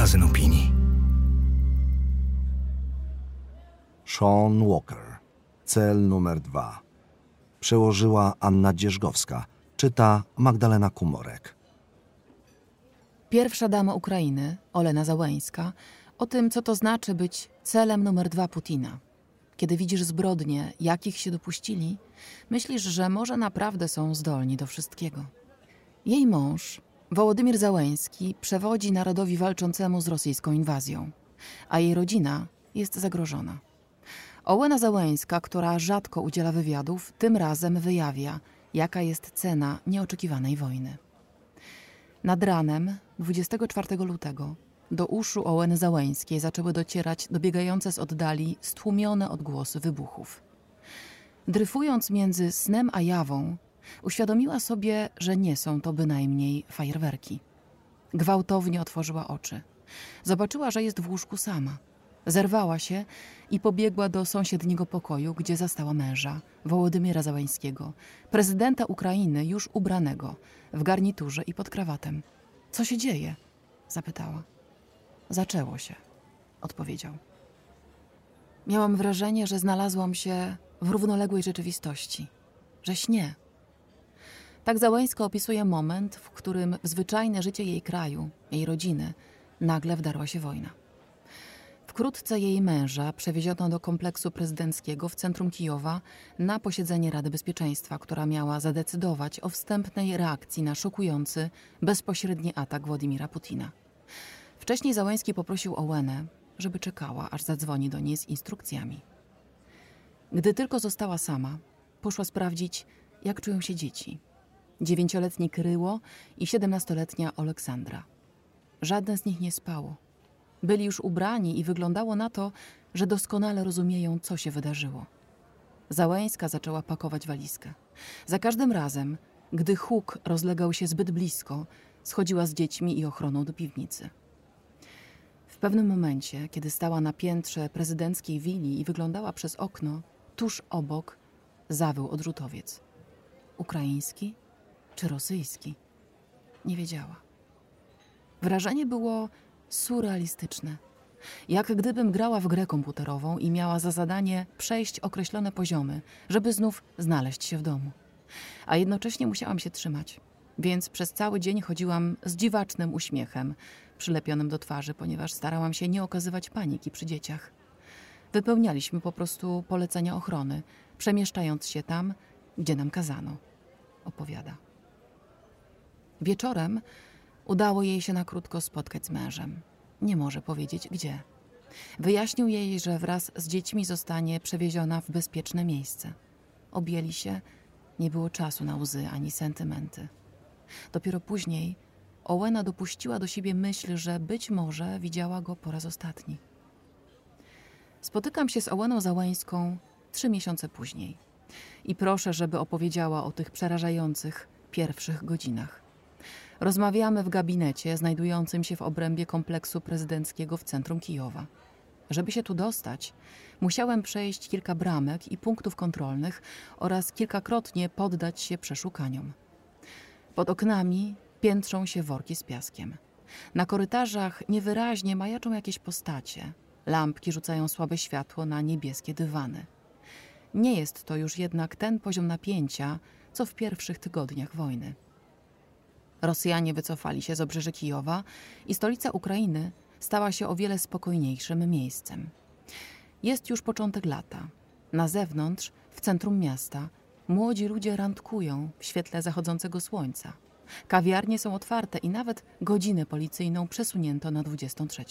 magazyn opinii. Sean Walker. Cel numer dwa. Przełożyła Anna Dzierżgowska. Czyta Magdalena Kumorek. Pierwsza dama Ukrainy, Olena Załęska, o tym, co to znaczy być celem numer dwa Putina. Kiedy widzisz zbrodnie, jakich się dopuścili, myślisz, że może naprawdę są zdolni do wszystkiego. Jej mąż, Wołodymir Załęski, przewodzi narodowi walczącemu z rosyjską inwazją, a jej rodzina jest zagrożona. Ołena Załęska, która rzadko udziela wywiadów, tym razem wyjawia, jaka jest cena nieoczekiwanej wojny. Nad ranem 24 lutego do uszu Ołeny Załęskiej zaczęły docierać dobiegające z oddali stłumione odgłosy wybuchów. Dryfując między snem a jawą, uświadomiła sobie, że nie są to bynajmniej fajerwerki. Gwałtownie otworzyła oczy. Zobaczyła, że jest w łóżku sama. Zerwała się i pobiegła do sąsiedniego pokoju, gdzie zastała męża, Wołodymira Załańskiego, prezydenta Ukrainy już ubranego, w garniturze i pod krawatem. Co się dzieje? zapytała. Zaczęło się, odpowiedział. Miałam wrażenie, że znalazłam się w równoległej rzeczywistości, że śnie. Tak Załańska opisuje moment, w którym w zwyczajne życie jej kraju, jej rodziny, nagle wdarła się wojna. Wkrótce jej męża przewieziono do kompleksu prezydenckiego w centrum Kijowa na posiedzenie Rady Bezpieczeństwa, która miała zadecydować o wstępnej reakcji na szokujący, bezpośredni atak Władimira Putina. Wcześniej Załański poprosił Owenę, żeby czekała, aż zadzwoni do niej z instrukcjami. Gdy tylko została sama, poszła sprawdzić, jak czują się dzieci. Dziewięcioletni Kryło i siedemnastoletnia Aleksandra. Żadne z nich nie spało. Byli już ubrani i wyglądało na to, że doskonale rozumieją, co się wydarzyło. Załęska zaczęła pakować walizkę. Za każdym razem, gdy huk rozlegał się zbyt blisko, schodziła z dziećmi i ochroną do piwnicy. W pewnym momencie, kiedy stała na piętrze prezydenckiej willi i wyglądała przez okno, tuż obok zawył odrzutowiec. Ukraiński czy rosyjski? Nie wiedziała. Wrażenie było surrealistyczne. Jak gdybym grała w grę komputerową i miała za zadanie przejść określone poziomy, żeby znów znaleźć się w domu. A jednocześnie musiałam się trzymać, więc przez cały dzień chodziłam z dziwacznym uśmiechem przylepionym do twarzy, ponieważ starałam się nie okazywać paniki przy dzieciach. Wypełnialiśmy po prostu polecenia ochrony, przemieszczając się tam, gdzie nam kazano, opowiada. Wieczorem Udało jej się na krótko spotkać z mężem. Nie może powiedzieć gdzie. Wyjaśnił jej, że wraz z dziećmi zostanie przewieziona w bezpieczne miejsce. Objęli się, nie było czasu na łzy ani sentymenty. Dopiero później Owena dopuściła do siebie myśl, że być może widziała go po raz ostatni. Spotykam się z Oweną Załańską trzy miesiące później i proszę, żeby opowiedziała o tych przerażających pierwszych godzinach. Rozmawiamy w gabinecie znajdującym się w obrębie kompleksu prezydenckiego w centrum Kijowa. Żeby się tu dostać, musiałem przejść kilka bramek i punktów kontrolnych oraz kilkakrotnie poddać się przeszukaniom. Pod oknami piętrzą się worki z piaskiem. Na korytarzach niewyraźnie majaczą jakieś postacie. Lampki rzucają słabe światło na niebieskie dywany. Nie jest to już jednak ten poziom napięcia, co w pierwszych tygodniach wojny. Rosjanie wycofali się z obrzeży Kijowa i stolica Ukrainy stała się o wiele spokojniejszym miejscem. Jest już początek lata. Na zewnątrz, w centrum miasta, młodzi ludzie randkują w świetle zachodzącego słońca. Kawiarnie są otwarte i nawet godzinę policyjną przesunięto na 23.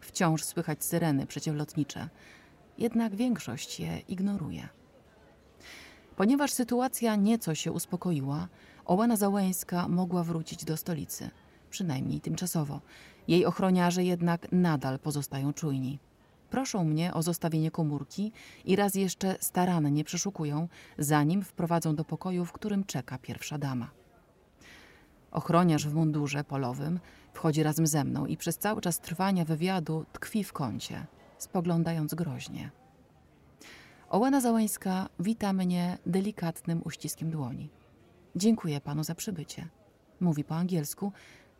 Wciąż słychać syreny przeciwlotnicze, jednak większość je ignoruje. Ponieważ sytuacja nieco się uspokoiła, Ołena Załęska mogła wrócić do stolicy, przynajmniej tymczasowo. Jej ochroniarze jednak nadal pozostają czujni. Proszą mnie o zostawienie komórki i raz jeszcze starannie przeszukują, zanim wprowadzą do pokoju, w którym czeka pierwsza dama. Ochroniarz w mundurze polowym wchodzi razem ze mną i przez cały czas trwania wywiadu tkwi w kącie, spoglądając groźnie. Ołena Załańska wita mnie delikatnym uściskiem dłoni. Dziękuję panu za przybycie. Mówi po angielsku,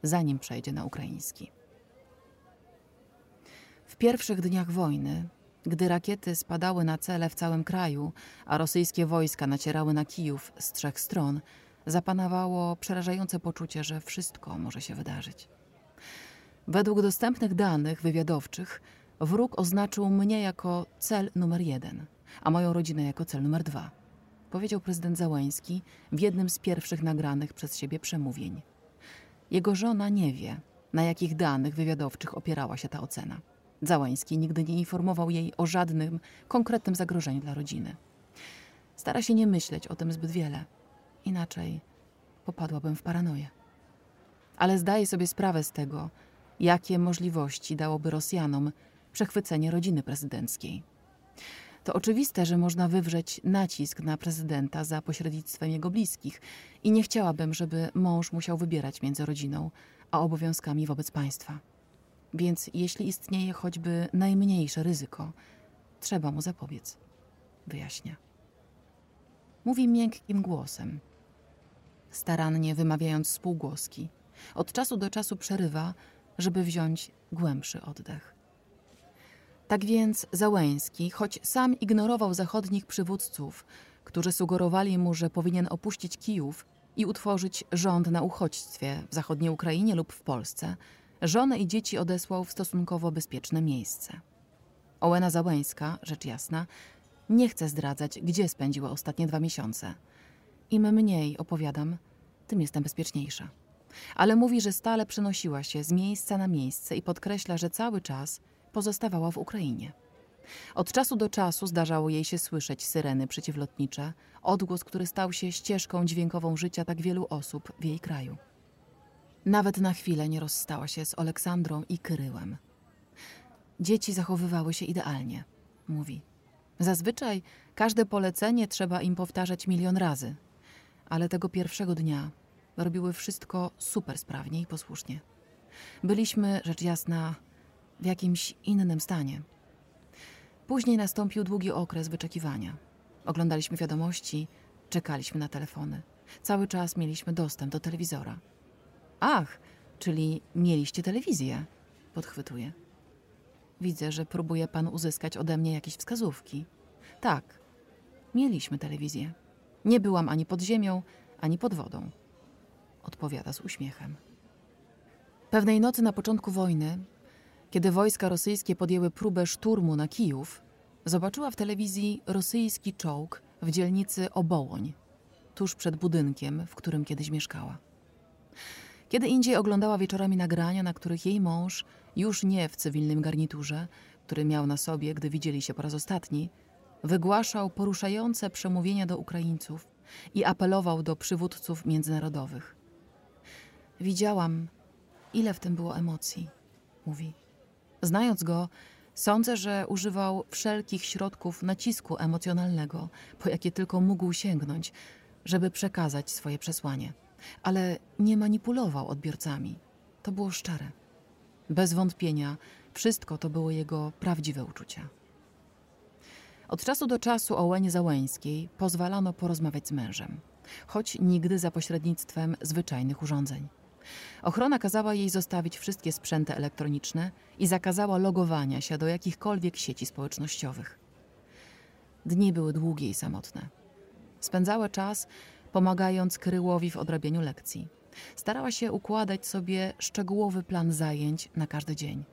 zanim przejdzie na ukraiński. W pierwszych dniach wojny, gdy rakiety spadały na cele w całym kraju, a rosyjskie wojska nacierały na Kijów z trzech stron, zapanowało przerażające poczucie, że wszystko może się wydarzyć. Według dostępnych danych wywiadowczych, wróg oznaczył mnie jako cel numer jeden, a moją rodzinę jako cel numer dwa, powiedział prezydent Załański w jednym z pierwszych nagranych przez siebie przemówień. Jego żona nie wie, na jakich danych wywiadowczych opierała się ta ocena. Załański nigdy nie informował jej o żadnym konkretnym zagrożeniu dla rodziny. Stara się nie myśleć o tym zbyt wiele, inaczej popadłabym w paranoję. Ale zdaje sobie sprawę z tego, jakie możliwości dałoby Rosjanom przechwycenie rodziny prezydenckiej. To oczywiste, że można wywrzeć nacisk na prezydenta za pośrednictwem jego bliskich i nie chciałabym, żeby mąż musiał wybierać między rodziną a obowiązkami wobec państwa. Więc jeśli istnieje choćby najmniejsze ryzyko, trzeba mu zapobiec, wyjaśnia. Mówi miękkim głosem, starannie wymawiając spółgłoski. Od czasu do czasu przerywa, żeby wziąć głębszy oddech. Tak więc Załęski, choć sam ignorował zachodnich przywódców, którzy sugerowali mu, że powinien opuścić Kijów i utworzyć rząd na uchodźstwie w zachodniej Ukrainie lub w Polsce, żonę i dzieci odesłał w stosunkowo bezpieczne miejsce. Ołena Załęska, rzecz jasna, nie chce zdradzać, gdzie spędziła ostatnie dwa miesiące. Im mniej opowiadam, tym jestem bezpieczniejsza. Ale mówi, że stale przenosiła się z miejsca na miejsce i podkreśla, że cały czas pozostawała w Ukrainie. Od czasu do czasu zdarzało jej się słyszeć syreny przeciwlotnicze, odgłos, który stał się ścieżką dźwiękową życia tak wielu osób w jej kraju. Nawet na chwilę nie rozstała się z Aleksandrą i Kryłem. Dzieci zachowywały się idealnie, mówi. Zazwyczaj każde polecenie trzeba im powtarzać milion razy, ale tego pierwszego dnia robiły wszystko super sprawnie i posłusznie. Byliśmy, rzecz jasna, w jakimś innym stanie. Później nastąpił długi okres wyczekiwania. Oglądaliśmy wiadomości, czekaliśmy na telefony. Cały czas mieliśmy dostęp do telewizora. Ach, czyli mieliście telewizję, podchwytuje. Widzę, że próbuje pan uzyskać ode mnie jakieś wskazówki. Tak, mieliśmy telewizję. Nie byłam ani pod ziemią, ani pod wodą. Odpowiada z uśmiechem. Pewnej nocy na początku wojny, kiedy wojska rosyjskie podjęły próbę szturmu na Kijów, zobaczyła w telewizji rosyjski czołg w dzielnicy Obołoń, tuż przed budynkiem, w którym kiedyś mieszkała. Kiedy indziej oglądała wieczorami nagrania, na których jej mąż, już nie w cywilnym garniturze, który miał na sobie, gdy widzieli się po raz ostatni, wygłaszał poruszające przemówienia do Ukraińców i apelował do przywódców międzynarodowych. Widziałam, ile w tym było emocji, mówi. Znając go, sądzę, że używał wszelkich środków nacisku emocjonalnego, po jakie tylko mógł sięgnąć, żeby przekazać swoje przesłanie ale nie manipulował odbiorcami. To było szczere. Bez wątpienia wszystko to były jego prawdziwe uczucia. Od czasu do czasu o Łenie Załęskiej pozwalano porozmawiać z mężem, choć nigdy za pośrednictwem zwyczajnych urządzeń. Ochrona kazała jej zostawić wszystkie sprzęty elektroniczne i zakazała logowania się do jakichkolwiek sieci społecznościowych. Dni były długie i samotne. Spędzała czas pomagając Kryłowi w odrabianiu lekcji. Starała się układać sobie szczegółowy plan zajęć na każdy dzień.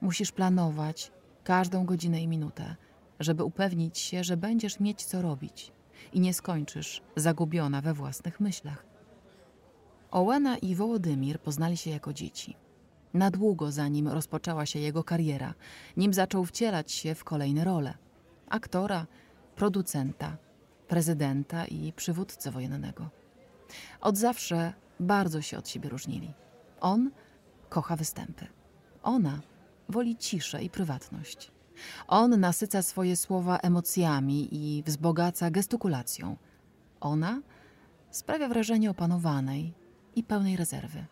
Musisz planować każdą godzinę i minutę, żeby upewnić się, że będziesz mieć co robić i nie skończysz zagubiona we własnych myślach. Ołena i Wołodymir poznali się jako dzieci. Na długo zanim rozpoczęła się jego kariera, nim zaczął wcielać się w kolejne role aktora, producenta, prezydenta i przywódcę wojennego. Od zawsze bardzo się od siebie różnili. On kocha występy. Ona woli ciszę i prywatność. On nasyca swoje słowa emocjami i wzbogaca gestykulacją. Ona sprawia wrażenie opanowanej i pełnej rezerwy.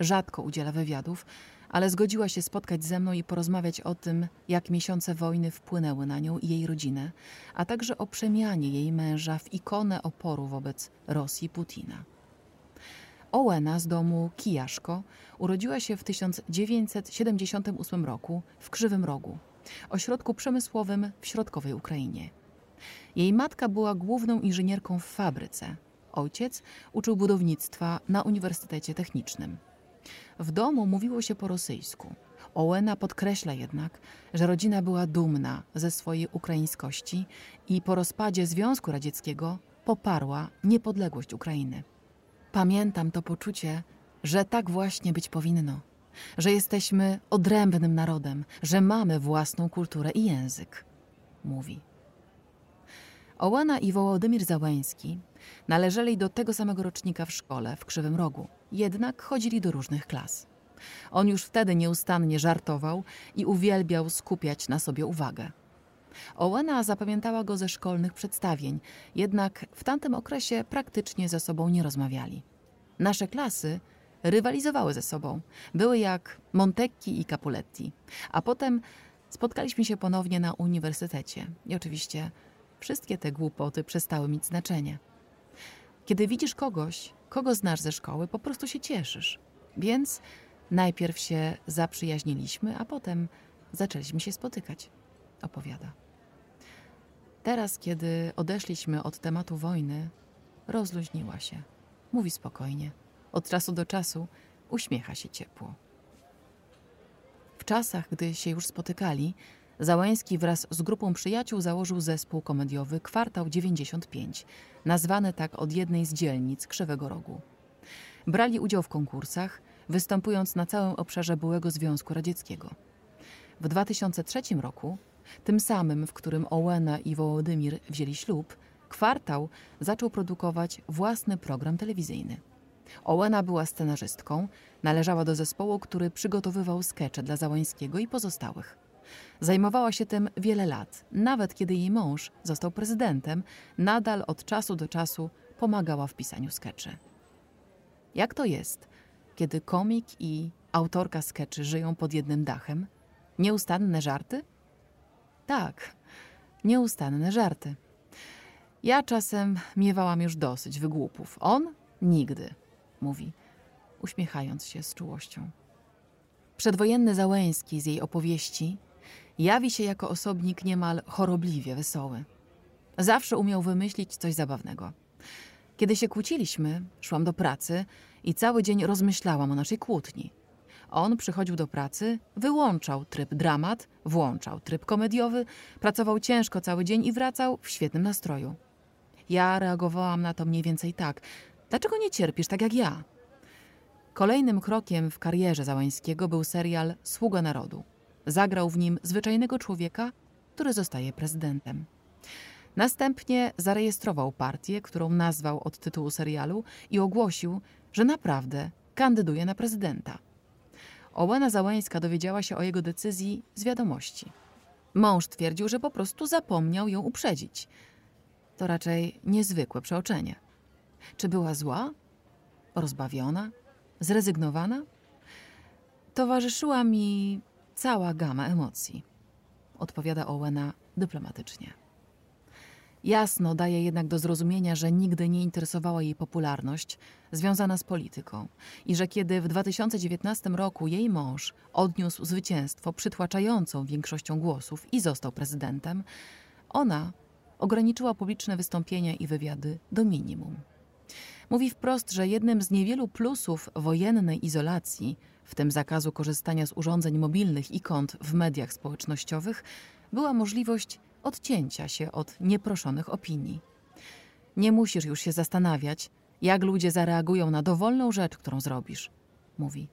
Rzadko udziela wywiadów, ale zgodziła się spotkać ze mną i porozmawiać o tym, jak miesiące wojny wpłynęły na nią i jej rodzinę, a także o przemianie jej męża w ikonę oporu wobec Rosji Putina. Owena z domu Kijaszko urodziła się w 1978 roku w Krzywym Rogu, ośrodku przemysłowym w środkowej Ukrainie. Jej matka była główną inżynierką w fabryce. Ojciec uczył budownictwa na Uniwersytecie Technicznym. W domu mówiło się po rosyjsku. Owena podkreśla jednak, że rodzina była dumna ze swojej ukraińskości i po rozpadzie Związku Radzieckiego poparła niepodległość Ukrainy. Pamiętam to poczucie, że tak właśnie być powinno, że jesteśmy odrębnym narodem, że mamy własną kulturę i język, mówi. Ołana i Wołodymir Załęski należeli do tego samego rocznika w szkole w Krzywym Rogu, jednak chodzili do różnych klas. On już wtedy nieustannie żartował i uwielbiał skupiać na sobie uwagę. Owena zapamiętała go ze szkolnych przedstawień, jednak w tamtym okresie praktycznie ze sobą nie rozmawiali. Nasze klasy rywalizowały ze sobą. Były jak Montecchi i Capuletti. A potem spotkaliśmy się ponownie na uniwersytecie. I oczywiście wszystkie te głupoty przestały mieć znaczenie. Kiedy widzisz kogoś, kogo znasz ze szkoły, po prostu się cieszysz. Więc najpierw się zaprzyjaźniliśmy, a potem zaczęliśmy się spotykać, opowiada. Teraz, kiedy odeszliśmy od tematu wojny, rozluźniła się. Mówi spokojnie. Od czasu do czasu uśmiecha się ciepło. W czasach, gdy się już spotykali, Załęski wraz z grupą przyjaciół założył zespół komediowy Kwartał 95, nazwany tak od jednej z dzielnic Krzywego Rogu. Brali udział w konkursach, występując na całym obszarze byłego Związku Radzieckiego. W 2003 roku, tym samym, w którym Ołena i Wołodymir wzięli ślub, Kwartał zaczął produkować własny program telewizyjny. Ołena była scenarzystką, należała do zespołu, który przygotowywał skecze dla Załańskiego i pozostałych. Zajmowała się tym wiele lat. Nawet kiedy jej mąż został prezydentem, nadal od czasu do czasu pomagała w pisaniu skeczy. Jak to jest, kiedy komik i autorka skeczy żyją pod jednym dachem? Nieustanne żarty? Tak, nieustanne żarty. Ja czasem miewałam już dosyć wygłupów. On nigdy, mówi, uśmiechając się z czułością. Przedwojenny Załęski z jej opowieści jawi się jako osobnik niemal chorobliwie wesoły. Zawsze umiał wymyślić coś zabawnego. Kiedy się kłóciliśmy, szłam do pracy i cały dzień rozmyślałam o naszej kłótni. On przychodził do pracy, wyłączał tryb dramat, włączał tryb komediowy, pracował ciężko cały dzień i wracał w świetnym nastroju. Ja reagowałam na to mniej więcej tak. Dlaczego nie cierpisz tak jak ja? Kolejnym krokiem w karierze Załańskiego był serial Sługa Narodu. Zagrał w nim zwyczajnego człowieka, który zostaje prezydentem. Następnie zarejestrował partię, którą nazwał od tytułu serialu i ogłosił, że naprawdę kandyduje na prezydenta. Ołena Załańska dowiedziała się o jego decyzji z wiadomości. Mąż twierdził, że po prostu zapomniał ją uprzedzić. To raczej niezwykłe przeoczenie. Czy była zła? Rozbawiona? Zrezygnowana? Towarzyszyła mi cała gama emocji, odpowiada Owena dyplomatycznie. Jasno daje jednak do zrozumienia, że nigdy nie interesowała jej popularność związana z polityką i że kiedy w 2019 roku jej mąż odniósł zwycięstwo przytłaczającą większością głosów i został prezydentem, ona ograniczyła publiczne wystąpienia i wywiady do minimum. Mówi wprost, że jednym z niewielu plusów wojennej izolacji, w tym zakazu korzystania z urządzeń mobilnych i kont w mediach społecznościowych, była możliwość odcięcia się od nieproszonych opinii. Nie musisz już się zastanawiać, jak ludzie zareagują na dowolną rzecz, którą zrobisz, mówi.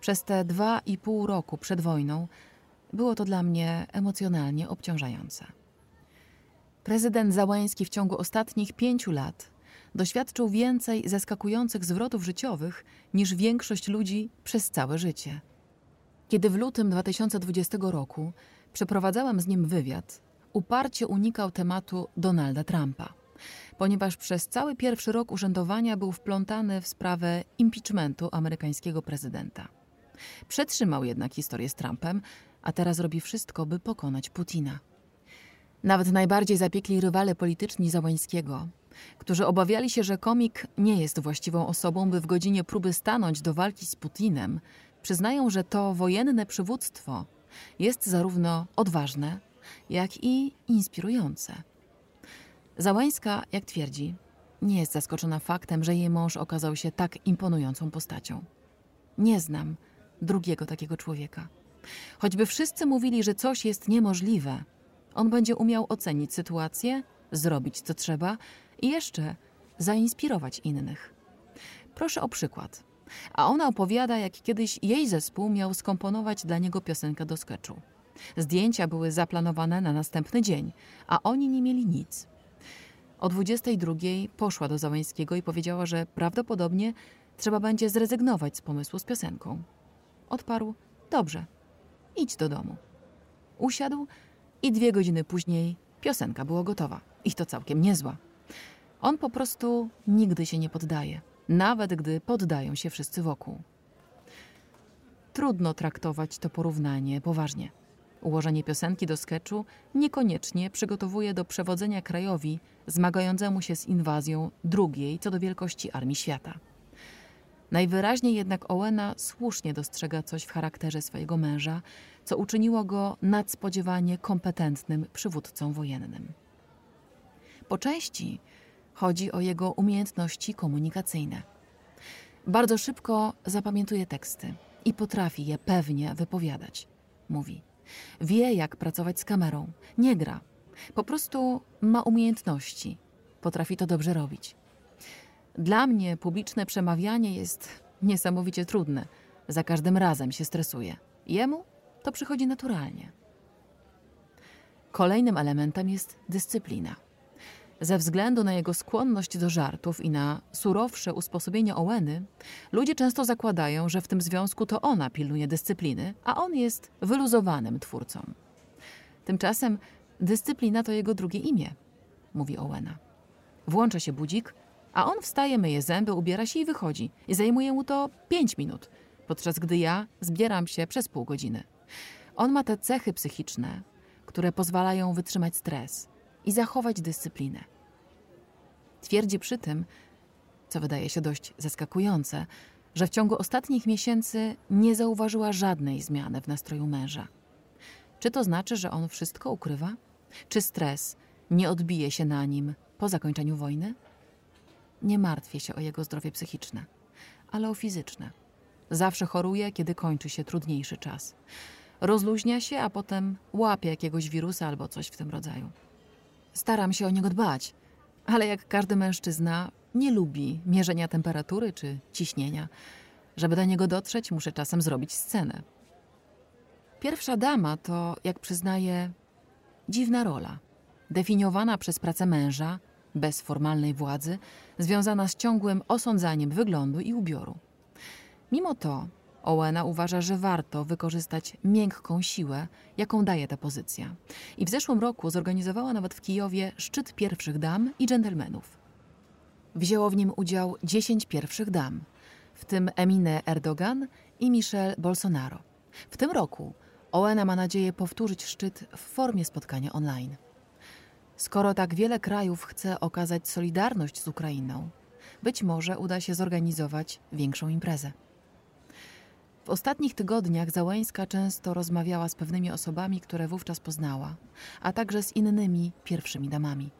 Przez te dwa i pół roku przed wojną było to dla mnie emocjonalnie obciążające. Prezydent Załański w ciągu ostatnich pięciu lat doświadczył więcej zaskakujących zwrotów życiowych niż większość ludzi przez całe życie. Kiedy w lutym 2020 roku przeprowadzałam z nim wywiad, uparcie unikał tematu Donalda Trumpa, ponieważ przez cały pierwszy rok urzędowania był wplątany w sprawę impeachmentu amerykańskiego prezydenta. Przetrzymał jednak historię z Trumpem, a teraz robi wszystko, by pokonać Putina. Nawet najbardziej zapiekli rywale polityczni Załańskiego którzy obawiali się, że komik nie jest właściwą osobą, by w godzinie próby stanąć do walki z Putinem, przyznają, że to wojenne przywództwo jest zarówno odważne, jak i inspirujące. Załańska, jak twierdzi, nie jest zaskoczona faktem, że jej mąż okazał się tak imponującą postacią. Nie znam drugiego takiego człowieka. Choćby wszyscy mówili, że coś jest niemożliwe, on będzie umiał ocenić sytuację, zrobić co trzeba i jeszcze zainspirować innych. Proszę o przykład. A ona opowiada, jak kiedyś jej zespół miał skomponować dla niego piosenkę do sketchu. Zdjęcia były zaplanowane na następny dzień, a oni nie mieli nic. O 22 poszła do Załęskiego i powiedziała, że prawdopodobnie trzeba będzie zrezygnować z pomysłu z piosenką. Odparł: Dobrze, idź do domu. Usiadł i dwie godziny później piosenka była gotowa. I to całkiem niezła. On po prostu nigdy się nie poddaje, nawet gdy poddają się wszyscy wokół. Trudno traktować to porównanie poważnie. Ułożenie piosenki do sketchu niekoniecznie przygotowuje do przewodzenia krajowi zmagającemu się z inwazją drugiej co do wielkości armii świata. Najwyraźniej jednak Owena słusznie dostrzega coś w charakterze swojego męża, co uczyniło go nadspodziewanie kompetentnym przywódcą wojennym. Po części chodzi o jego umiejętności komunikacyjne. Bardzo szybko zapamiętuje teksty i potrafi je pewnie wypowiadać. Mówi: Wie, jak pracować z kamerą, nie gra, po prostu ma umiejętności, potrafi to dobrze robić. Dla mnie publiczne przemawianie jest niesamowicie trudne. Za każdym razem się stresuję. Jemu to przychodzi naturalnie. Kolejnym elementem jest dyscyplina. Ze względu na jego skłonność do żartów i na surowsze usposobienie Oweny, ludzie często zakładają, że w tym związku to ona pilnuje dyscypliny, a on jest wyluzowanym twórcą. Tymczasem dyscyplina to jego drugie imię, mówi Owena. Włącza się budzik, a on wstaje, myje zęby, ubiera się i wychodzi. I zajmuje mu to pięć minut, podczas gdy ja zbieram się przez pół godziny. On ma te cechy psychiczne, które pozwalają wytrzymać stres i zachować dyscyplinę. Twierdzi przy tym, co wydaje się dość zaskakujące, że w ciągu ostatnich miesięcy nie zauważyła żadnej zmiany w nastroju męża. Czy to znaczy, że on wszystko ukrywa? Czy stres nie odbije się na nim po zakończeniu wojny? Nie martwię się o jego zdrowie psychiczne, ale o fizyczne. Zawsze choruje, kiedy kończy się trudniejszy czas. Rozluźnia się, a potem łapie jakiegoś wirusa albo coś w tym rodzaju. Staram się o niego dbać, ale jak każdy mężczyzna, nie lubi mierzenia temperatury czy ciśnienia. Żeby do niego dotrzeć, muszę czasem zrobić scenę. Pierwsza dama to, jak przyznaję, dziwna rola, definiowana przez pracę męża, bez formalnej władzy, związana z ciągłym osądzaniem wyglądu i ubioru. Mimo to Owena uważa, że warto wykorzystać miękką siłę, jaką daje ta pozycja. I w zeszłym roku zorganizowała nawet w Kijowie szczyt pierwszych dam i dżentelmenów. Wzięło w nim udział 10 pierwszych dam, w tym Emine Erdogan i Michelle Bolsonaro. W tym roku Owena ma nadzieję powtórzyć szczyt w formie spotkania online. Skoro tak wiele krajów chce okazać solidarność z Ukrainą, być może uda się zorganizować większą imprezę. W ostatnich tygodniach Załęska często rozmawiała z pewnymi osobami, które wówczas poznała, a także z innymi pierwszymi damami.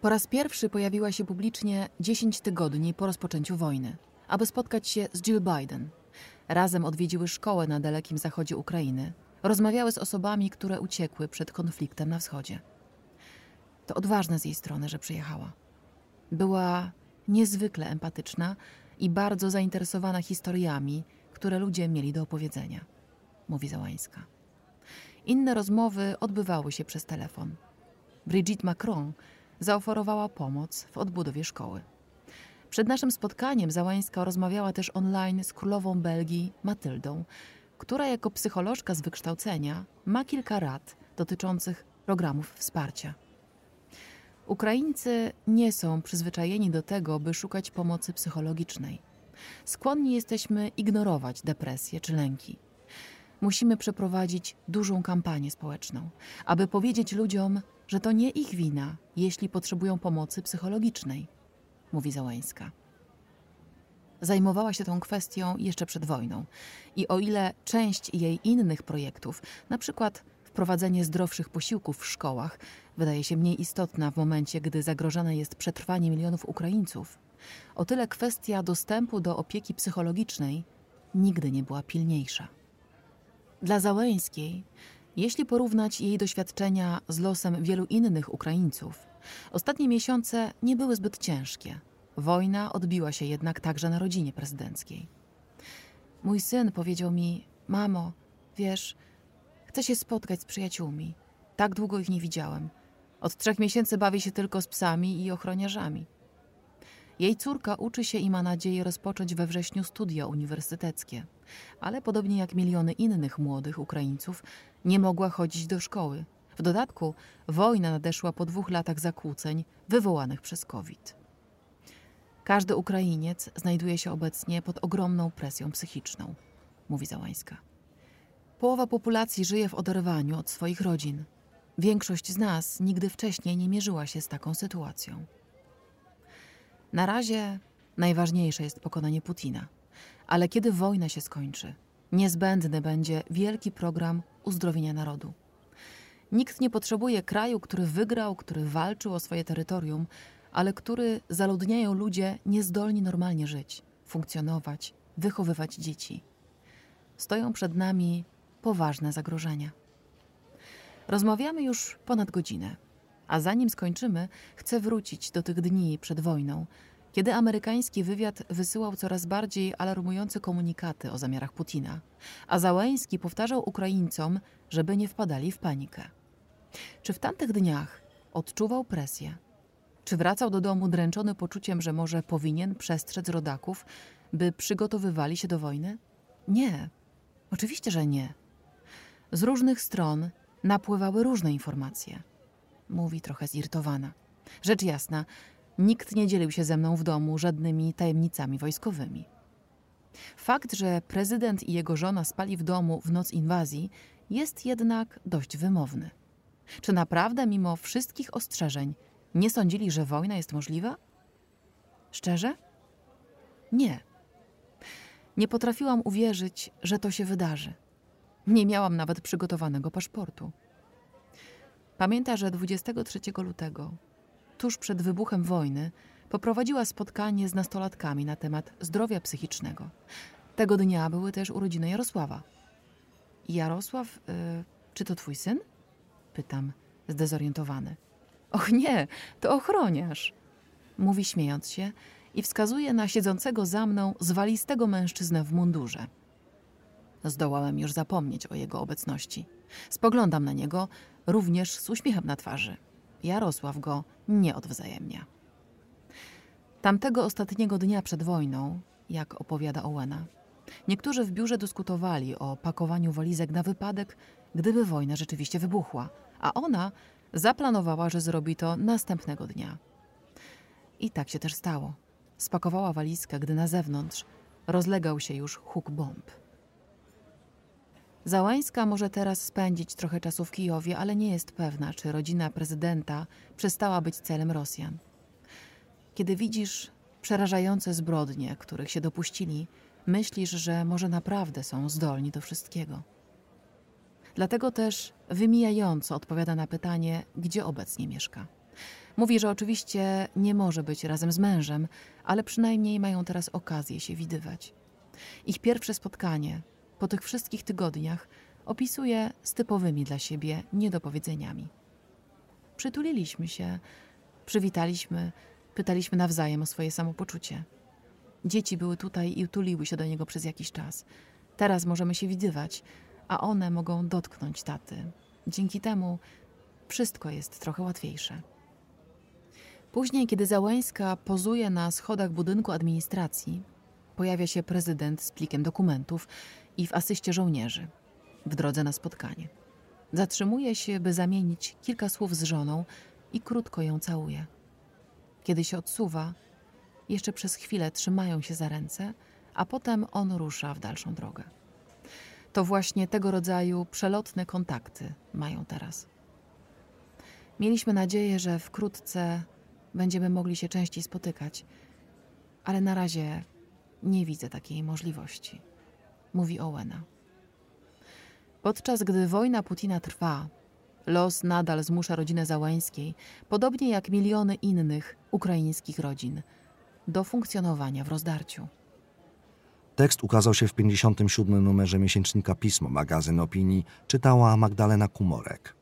Po raz pierwszy pojawiła się publicznie 10 tygodni po rozpoczęciu wojny, aby spotkać się z Jill Biden. Razem odwiedziły szkołę na dalekim zachodzie Ukrainy, rozmawiały z osobami, które uciekły przed konfliktem na wschodzie. To odważne z jej strony, że przyjechała. Była niezwykle empatyczna i bardzo zainteresowana historiami, które ludzie mieli do opowiedzenia, mówi Załańska. Inne rozmowy odbywały się przez telefon. Brigitte Macron zaoferowała pomoc w odbudowie szkoły. Przed naszym spotkaniem Załańska rozmawiała też online z królową Belgii Matyldą, która jako psycholożka z wykształcenia ma kilka rad dotyczących programów wsparcia. Ukraińcy nie są przyzwyczajeni do tego, by szukać pomocy psychologicznej. Skłonni jesteśmy ignorować depresję czy lęki. Musimy przeprowadzić dużą kampanię społeczną, aby powiedzieć ludziom, że to nie ich wina, jeśli potrzebują pomocy psychologicznej, mówi Załańska. Zajmowała się tą kwestią jeszcze przed wojną i o ile część jej innych projektów, na przykład wprowadzenie zdrowszych posiłków w szkołach, wydaje się mniej istotna w momencie, gdy zagrożone jest przetrwanie milionów Ukraińców, o tyle kwestia dostępu do opieki psychologicznej nigdy nie była pilniejsza. Dla Załęskiej, jeśli porównać jej doświadczenia z losem wielu innych Ukraińców, ostatnie miesiące nie były zbyt ciężkie. Wojna odbiła się jednak także na rodzinie prezydenckiej. Mój syn powiedział mi: Mamo, wiesz, chcę się spotkać z przyjaciółmi. Tak długo ich nie widziałem. Od trzech miesięcy bawię się tylko z psami i ochroniarzami. Jej córka uczy się i ma nadzieję rozpocząć we wrześniu studia uniwersyteckie, ale podobnie jak miliony innych młodych Ukraińców, nie mogła chodzić do szkoły. W dodatku wojna nadeszła po dwóch latach zakłóceń wywołanych przez COVID. Każdy Ukrainiec znajduje się obecnie pod ogromną presją psychiczną, mówi Załańska. Połowa populacji żyje w oderwaniu od swoich rodzin. Większość z nas nigdy wcześniej nie mierzyła się z taką sytuacją. Na razie najważniejsze jest pokonanie Putina, ale kiedy wojna się skończy, niezbędny będzie wielki program uzdrowienia narodu. Nikt nie potrzebuje kraju, który wygrał, który walczył o swoje terytorium, ale który zaludniają ludzie niezdolni normalnie żyć, funkcjonować, wychowywać dzieci. Stoją przed nami poważne zagrożenia. Rozmawiamy już ponad godzinę, a zanim skończymy, chcę wrócić do tych dni przed wojną, kiedy amerykański wywiad wysyłał coraz bardziej alarmujące komunikaty o zamiarach Putina, a Załęski powtarzał Ukraińcom, żeby nie wpadali w panikę. Czy w tamtych dniach odczuwał presję? Czy wracał do domu dręczony poczuciem, że może powinien przestrzec rodaków, by przygotowywali się do wojny? Nie, oczywiście, że nie. Z różnych stron napływały różne informacje. Mówi trochę zirytowana. Rzecz jasna, nikt nie dzielił się ze mną w domu żadnymi tajemnicami wojskowymi. Fakt, że prezydent i jego żona spali w domu w noc inwazji, jest jednak dość wymowny. Czy naprawdę, mimo wszystkich ostrzeżeń, nie sądzili, że wojna jest możliwa? Szczerze? Nie. Nie potrafiłam uwierzyć, że to się wydarzy. Nie miałam nawet przygotowanego paszportu. Pamięta, że 23 lutego, tuż przed wybuchem wojny, poprowadziła spotkanie z nastolatkami na temat zdrowia psychicznego. Tego dnia były też urodziny Jarosława. Jarosław, y, czy to twój syn? Pytam, zdezorientowany. Och nie, to ochroniarz, mówi śmiejąc się i wskazuje na siedzącego za mną zwalistego mężczyznę w mundurze. Zdołałem już zapomnieć o jego obecności. Spoglądam na niego również z uśmiechem na twarzy. Jarosław go nie odwzajemnia. Tamtego ostatniego dnia przed wojną, jak opowiada Owena, niektórzy w biurze dyskutowali o pakowaniu walizek na wypadek, gdyby wojna rzeczywiście wybuchła, a ona zaplanowała, że zrobi to następnego dnia. I tak się też stało. Spakowała walizkę, gdy na zewnątrz rozlegał się już huk bomb. Załańska może teraz spędzić trochę czasu w Kijowie, ale nie jest pewna, czy rodzina prezydenta przestała być celem Rosjan. Kiedy widzisz przerażające zbrodnie, których się dopuścili, myślisz, że może naprawdę są zdolni do wszystkiego. Dlatego też wymijająco odpowiada na pytanie, gdzie obecnie mieszka. Mówi, że oczywiście nie może być razem z mężem, ale przynajmniej mają teraz okazję się widywać. Ich pierwsze spotkanie po tych wszystkich tygodniach opisuje z typowymi dla siebie niedopowiedzeniami. Przytuliliśmy się, przywitaliśmy, pytaliśmy nawzajem o swoje samopoczucie. Dzieci były tutaj i utuliły się do niego przez jakiś czas. Teraz możemy się widywać, a one mogą dotknąć taty. Dzięki temu wszystko jest trochę łatwiejsze. Później, kiedy Załęska pozuje na schodach budynku administracji, pojawia się prezydent z plikiem dokumentów i w asyście żołnierzy w drodze na spotkanie. Zatrzymuje się, by zamienić kilka słów z żoną i krótko ją całuje. Kiedy się odsuwa, jeszcze przez chwilę trzymają się za ręce, a potem on rusza w dalszą drogę. To właśnie tego rodzaju przelotne kontakty mają teraz. Mieliśmy nadzieję, że wkrótce będziemy mogli się częściej spotykać, ale na razie nie widzę takiej możliwości, mówi Owena. Podczas gdy wojna Putina trwa, los nadal zmusza rodzinę Załańskiej, podobnie jak miliony innych ukraińskich rodzin, do funkcjonowania w rozdarciu. Tekst ukazał się w 57. numerze miesięcznika Pismo, magazyn opinii, czytała Magdalena Kumorek.